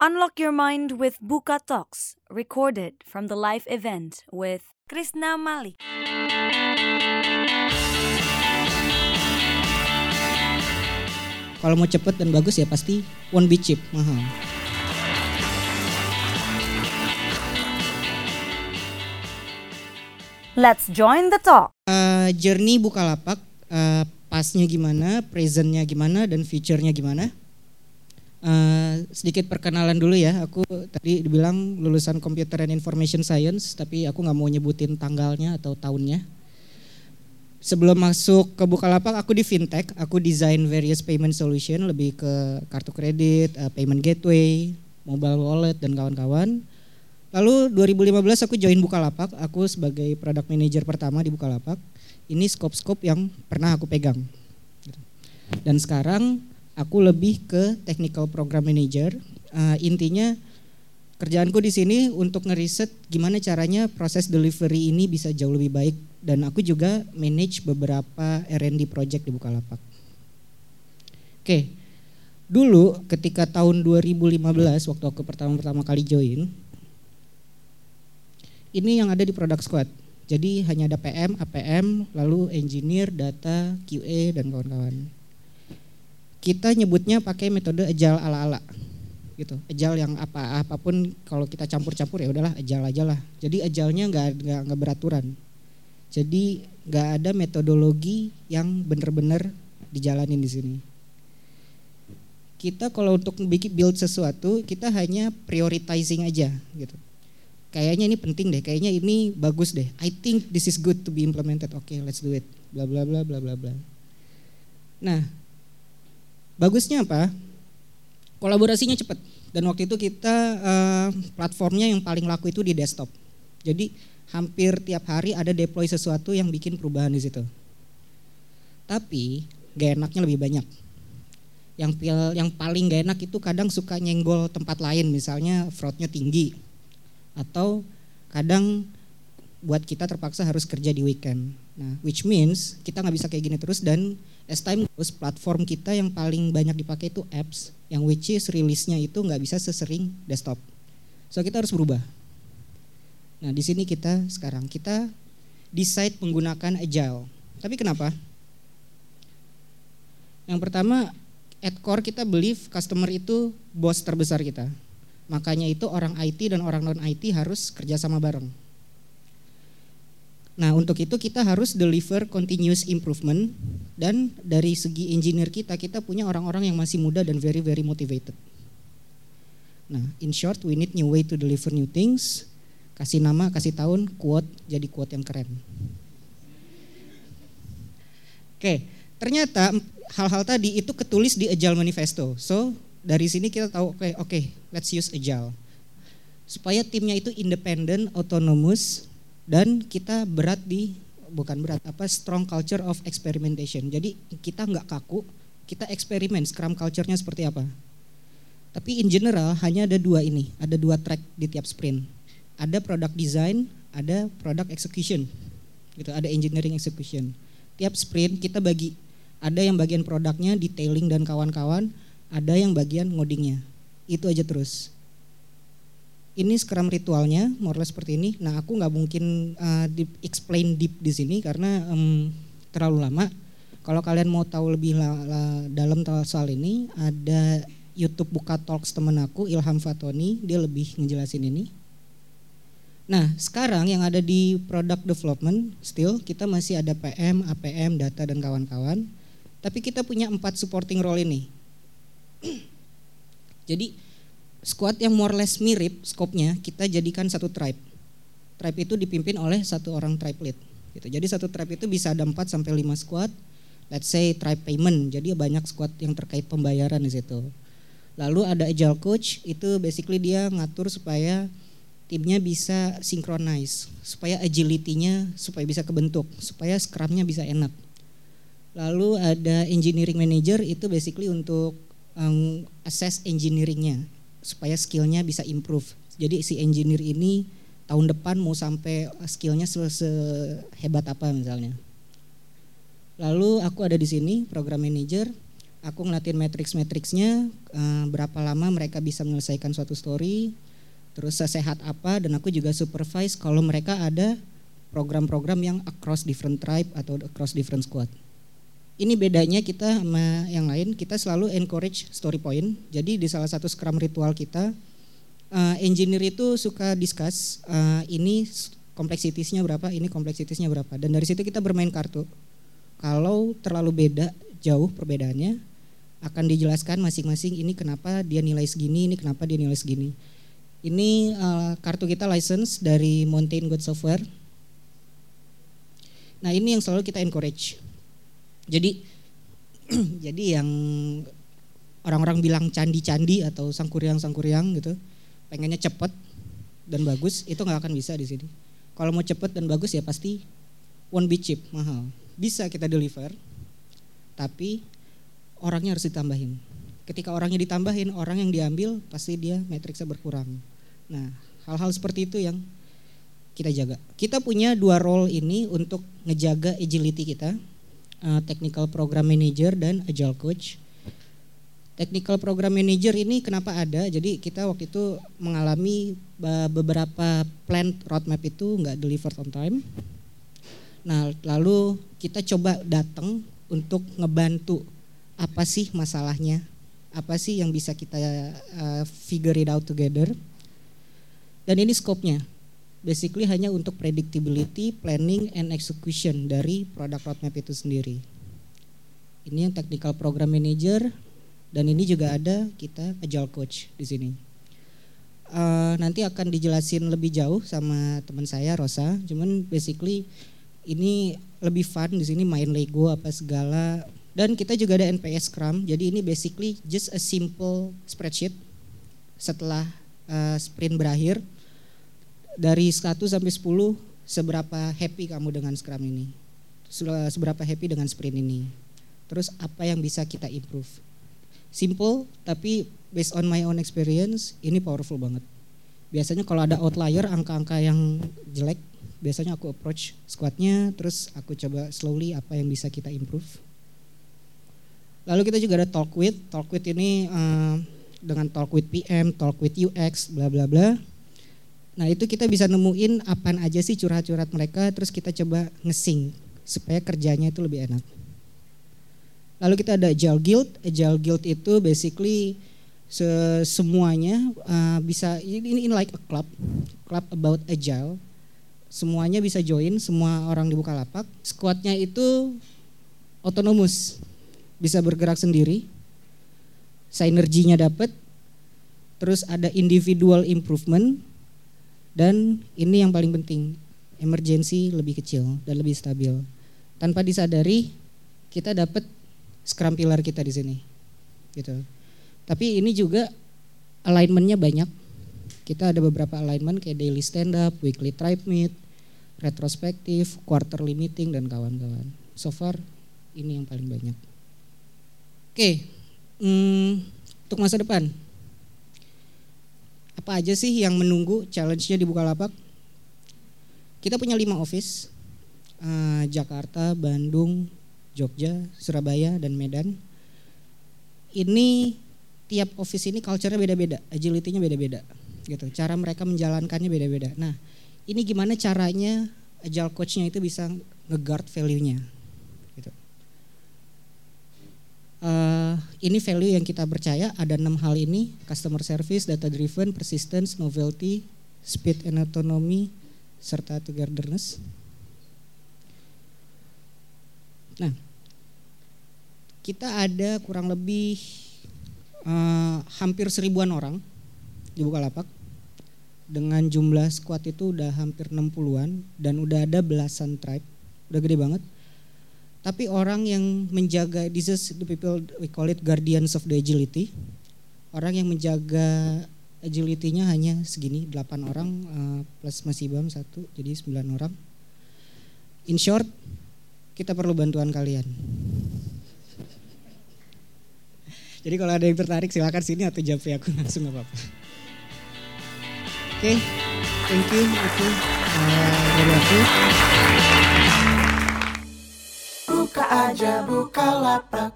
Unlock your mind with Buka Talks, recorded from the live event with Krishna Malik. Kalau mau cepet dan bagus ya pasti won't be cheap, mahal. Let's join the talk. Uh, journey Bukalapak, uh, pasnya gimana, presentnya gimana, dan future-nya gimana. Uh, sedikit perkenalan dulu ya, aku tadi dibilang lulusan Computer and Information Science, tapi aku nggak mau nyebutin tanggalnya atau tahunnya sebelum masuk ke Bukalapak aku di fintech, aku desain various payment solution lebih ke kartu kredit, uh, payment gateway, mobile wallet dan kawan-kawan. Lalu 2015 aku join Bukalapak, aku sebagai product manager pertama di Bukalapak. Ini scope-scope yang pernah aku pegang. Dan sekarang aku lebih ke technical program manager. Uh, intinya kerjaanku di sini untuk ngeriset gimana caranya proses delivery ini bisa jauh lebih baik dan aku juga manage beberapa R&D project di Bukalapak. Oke, dulu ketika tahun 2015 waktu aku pertama-pertama kali join, ini yang ada di product squad. Jadi hanya ada PM, APM, lalu engineer, data, QA dan kawan-kawan. Kita nyebutnya pakai metode agile ala-ala gitu. Agile yang apa apa pun kalau kita campur-campur ya udahlah agile aja lah. Jadi agile-nya nggak nggak beraturan jadi nggak ada metodologi yang benar-benar dijalanin di sini. Kita kalau untuk bikin build sesuatu, kita hanya prioritizing aja gitu. Kayaknya ini penting deh, kayaknya ini bagus deh. I think this is good to be implemented. Oke, okay, let's do it. Bla bla bla bla bla bla. Nah, bagusnya apa? Kolaborasinya cepat. Dan waktu itu kita uh, platformnya yang paling laku itu di desktop. Jadi hampir tiap hari ada deploy sesuatu yang bikin perubahan di situ. Tapi gak enaknya lebih banyak. Yang yang paling gak enak itu kadang suka nyenggol tempat lain, misalnya fraudnya tinggi, atau kadang buat kita terpaksa harus kerja di weekend. Nah, which means kita nggak bisa kayak gini terus dan as time goes platform kita yang paling banyak dipakai itu apps yang which is rilisnya itu nggak bisa sesering desktop. So kita harus berubah. Nah, di sini kita sekarang kita decide menggunakan agile. Tapi kenapa? Yang pertama, at core kita believe customer itu bos terbesar kita. Makanya itu orang IT dan orang non IT harus kerjasama bareng. Nah untuk itu kita harus deliver continuous improvement dan dari segi engineer kita, kita punya orang-orang yang masih muda dan very very motivated. Nah in short we need new way to deliver new things kasih nama, kasih tahun, quote, jadi quote yang keren. Oke, ternyata hal-hal tadi itu ketulis di Agile Manifesto. So, dari sini kita tahu, oke, okay, okay, let's use Agile. Supaya timnya itu independen, autonomous, dan kita berat di, bukan berat, apa strong culture of experimentation. Jadi kita nggak kaku, kita eksperimen, scrum culture-nya seperti apa. Tapi in general hanya ada dua ini, ada dua track di tiap sprint ada product design, ada product execution. Gitu, ada engineering execution. Tiap sprint kita bagi ada yang bagian produknya, detailing dan kawan-kawan, ada yang bagian ngodingnya. Itu aja terus. Ini Scrum ritualnya, more seperti ini. Nah, aku nggak mungkin uh, deep, explain deep di sini karena um, terlalu lama. Kalau kalian mau tahu lebih la, la, dalam soal ini, ada YouTube buka talks temen aku Ilham Fatoni, dia lebih ngejelasin ini. Nah, sekarang yang ada di product development, still kita masih ada PM, APM, data dan kawan-kawan. Tapi kita punya empat supporting role ini. Jadi squad yang more or less mirip skopnya kita jadikan satu tribe. Tribe itu dipimpin oleh satu orang tribe lead. Gitu. Jadi satu tribe itu bisa ada 4 sampai 5 squad. Let's say tribe payment. Jadi banyak squad yang terkait pembayaran di situ. Lalu ada agile coach, itu basically dia ngatur supaya timnya bisa synchronize supaya agility-nya supaya bisa kebentuk, supaya scrum-nya bisa enak. Lalu ada engineering manager itu basically untuk um, assess engineering-nya supaya skill-nya bisa improve. Jadi si engineer ini tahun depan mau sampai skill-nya sehebat apa misalnya. Lalu aku ada di sini program manager. Aku ngeliatin matrix-matrixnya, uh, berapa lama mereka bisa menyelesaikan suatu story, terus sesehat apa, dan aku juga supervise kalau mereka ada program-program yang across different tribe atau across different squad. Ini bedanya kita sama yang lain, kita selalu encourage story point. Jadi di salah satu scrum ritual kita, uh, engineer itu suka discuss uh, ini kompleksitiesnya berapa, ini kompleksitiesnya berapa. Dan dari situ kita bermain kartu. Kalau terlalu beda, jauh perbedaannya, akan dijelaskan masing-masing ini kenapa dia nilai segini, ini kenapa dia nilai segini. Ini uh, kartu kita license dari Mountain God Software. Nah ini yang selalu kita encourage. Jadi jadi yang orang-orang bilang candi-candi atau sangkuriang-sangkuriang gitu, pengennya cepet dan bagus, itu nggak akan bisa di sini. Kalau mau cepet dan bagus ya pasti one bit chip mahal. Bisa kita deliver, tapi orangnya harus ditambahin. Ketika orangnya ditambahin, orang yang diambil pasti dia matriksnya berkurang. Nah, hal-hal seperti itu yang kita jaga. Kita punya dua role ini untuk ngejaga agility kita, uh, technical program manager dan agile coach. Technical program manager ini kenapa ada? Jadi kita waktu itu mengalami beberapa plan roadmap itu nggak delivered on time. Nah, lalu kita coba datang untuk ngebantu apa sih masalahnya, apa sih yang bisa kita uh, figure it out together. Dan ini skopnya, basically hanya untuk predictability, planning, and execution dari produk roadmap itu sendiri. Ini yang technical program manager, dan ini juga ada kita agile coach di sini. Uh, nanti akan dijelasin lebih jauh sama teman saya Rosa. Cuman basically ini lebih fun di sini main Lego apa segala dan kita juga ada NPS Scrum, jadi ini basically just a simple spreadsheet setelah uh, sprint berakhir. Dari 1 sampai 10, seberapa happy kamu dengan Scrum ini? Seberapa happy dengan sprint ini? Terus apa yang bisa kita improve? Simple, tapi based on my own experience, ini powerful banget. Biasanya kalau ada outlier, angka-angka yang jelek, biasanya aku approach squadnya, terus aku coba slowly apa yang bisa kita improve Lalu kita juga ada talk with. Talk with ini uh, dengan talk with PM, talk with UX, bla bla bla. Nah itu kita bisa nemuin apa aja sih curhat-curhat mereka, terus kita coba ngesing supaya kerjanya itu lebih enak. Lalu kita ada Agile Guild. Agile Guild itu basically semuanya uh, bisa ini in like a club, club about agile. Semuanya bisa join, semua orang di Bukalapak. Squadnya itu otonomus bisa bergerak sendiri, sinerginya dapat, terus ada individual improvement, dan ini yang paling penting, emergency lebih kecil dan lebih stabil. Tanpa disadari, kita dapat scrum pillar kita di sini. Gitu. Tapi ini juga alignmentnya banyak. Kita ada beberapa alignment kayak daily stand up, weekly tribe meet, retrospektif, quarterly meeting dan kawan-kawan. So far ini yang paling banyak. Oke, hmm, untuk masa depan, apa aja sih yang menunggu challenge-nya di Bukalapak? Kita punya lima office, uh, Jakarta, Bandung, Jogja, Surabaya, dan Medan. Ini tiap office ini culture-nya beda-beda, agility-nya beda-beda, gitu. Cara mereka menjalankannya beda-beda. Nah, ini gimana caranya agile coach-nya itu bisa nge-guard value-nya, uh, ini value yang kita percaya ada enam hal ini. Customer service, data driven, persistence, novelty, speed and autonomy, serta togetherness. Nah, kita ada kurang lebih uh, hampir seribuan orang di Bukalapak. Dengan jumlah squad itu udah hampir 60-an dan udah ada belasan tribe, udah gede banget tapi orang yang menjaga this is the people we call it guardians of the agility. Orang yang menjaga agility-nya hanya segini 8 orang uh, plus masih bam satu jadi 9 orang. In short kita perlu bantuan kalian. Jadi kalau ada yang tertarik silakan sini atau japri aku langsung nggak apa-apa. Oke okay, thank you itu uh, dari aku aja buka lapak